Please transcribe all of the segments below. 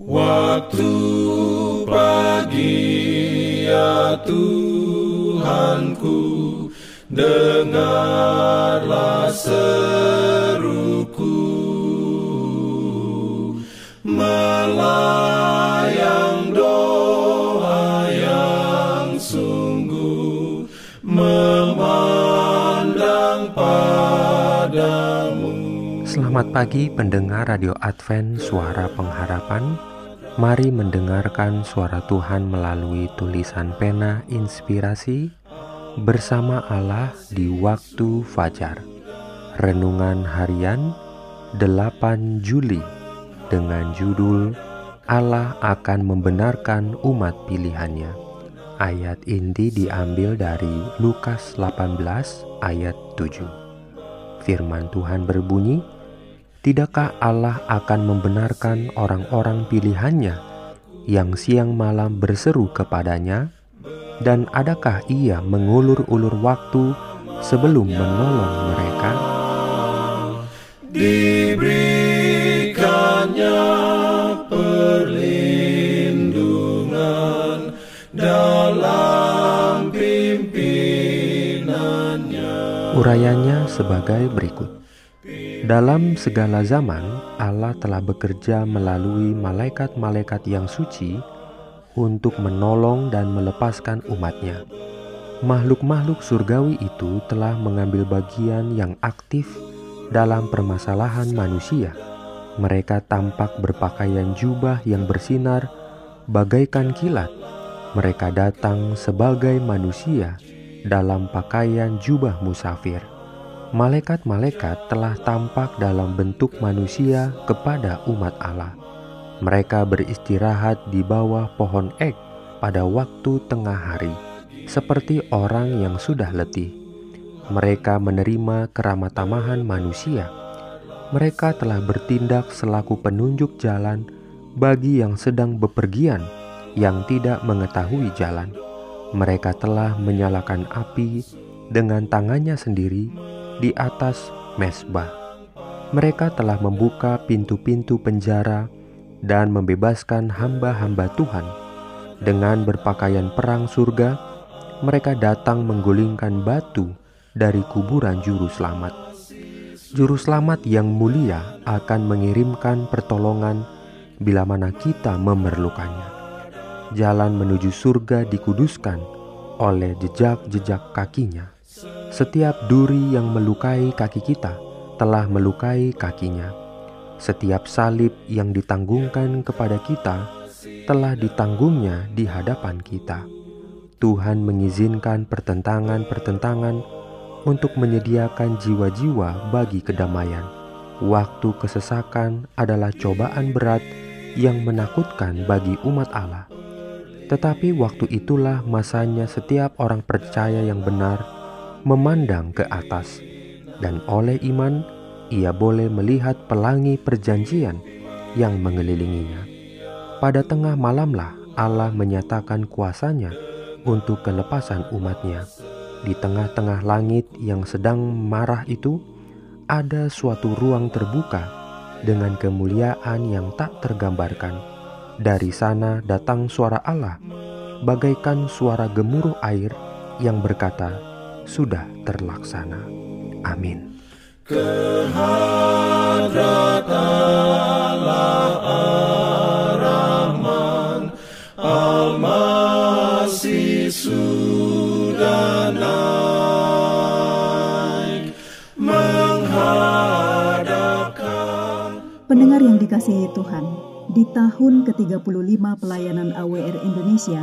Waktu pagi ya Tuhanku Dengarlah seruku Selamat pagi pendengar Radio Advent Suara Pengharapan Mari mendengarkan suara Tuhan melalui tulisan pena inspirasi bersama Allah di waktu fajar. Renungan harian 8 Juli dengan judul Allah akan membenarkan umat pilihannya. Ayat inti diambil dari Lukas 18 ayat 7. Firman Tuhan berbunyi, Tidakkah Allah akan membenarkan orang-orang pilihannya yang siang malam berseru kepadanya? Dan adakah ia mengulur-ulur waktu sebelum menolong mereka? Diberikannya perlindungan dalam pimpinannya. Urayanya sebagai berikut. Dalam segala zaman, Allah telah bekerja melalui malaikat-malaikat yang suci untuk menolong dan melepaskan umatnya. Makhluk-makhluk surgawi itu telah mengambil bagian yang aktif dalam permasalahan manusia. Mereka tampak berpakaian jubah yang bersinar bagaikan kilat. Mereka datang sebagai manusia dalam pakaian jubah musafir malaikat-malaikat telah tampak dalam bentuk manusia kepada umat Allah. Mereka beristirahat di bawah pohon ek pada waktu tengah hari, seperti orang yang sudah letih. Mereka menerima keramatamahan manusia. Mereka telah bertindak selaku penunjuk jalan bagi yang sedang bepergian, yang tidak mengetahui jalan. Mereka telah menyalakan api dengan tangannya sendiri di atas mesbah. Mereka telah membuka pintu-pintu penjara dan membebaskan hamba-hamba Tuhan. Dengan berpakaian perang surga, mereka datang menggulingkan batu dari kuburan juru selamat. Juru selamat yang mulia akan mengirimkan pertolongan bila mana kita memerlukannya. Jalan menuju surga dikuduskan oleh jejak-jejak kakinya. Setiap duri yang melukai kaki kita telah melukai kakinya. Setiap salib yang ditanggungkan kepada kita telah ditanggungnya di hadapan kita. Tuhan mengizinkan pertentangan-pertentangan untuk menyediakan jiwa-jiwa bagi kedamaian. Waktu kesesakan adalah cobaan berat yang menakutkan bagi umat Allah. Tetapi waktu itulah masanya setiap orang percaya yang benar memandang ke atas, dan oleh iman ia boleh melihat pelangi perjanjian yang mengelilinginya. Pada tengah malamlah Allah menyatakan kuasanya untuk kelepasan umatnya. Di tengah-tengah langit yang sedang marah itu, ada suatu ruang terbuka dengan kemuliaan yang tak tergambarkan. Dari sana datang suara Allah, bagaikan suara gemuruh air yang berkata, sudah terlaksana. Amin. Pendengar yang dikasihi Tuhan, di tahun ke-35 pelayanan AWR Indonesia,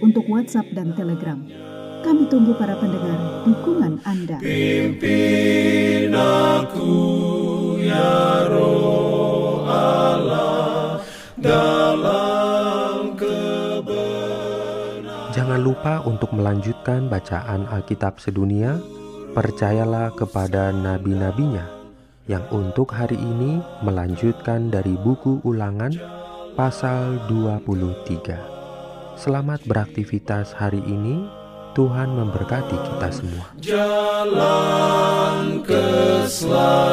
untuk WhatsApp dan Telegram. Kami tunggu para pendengar dukungan Anda. Pimpin aku ya roh Allah dalam jangan lupa untuk melanjutkan bacaan Alkitab sedunia. Percayalah kepada nabi-nabinya yang untuk hari ini melanjutkan dari buku Ulangan pasal 23. Selamat beraktivitas hari ini. Tuhan memberkati kita semua. Jalan keselamatan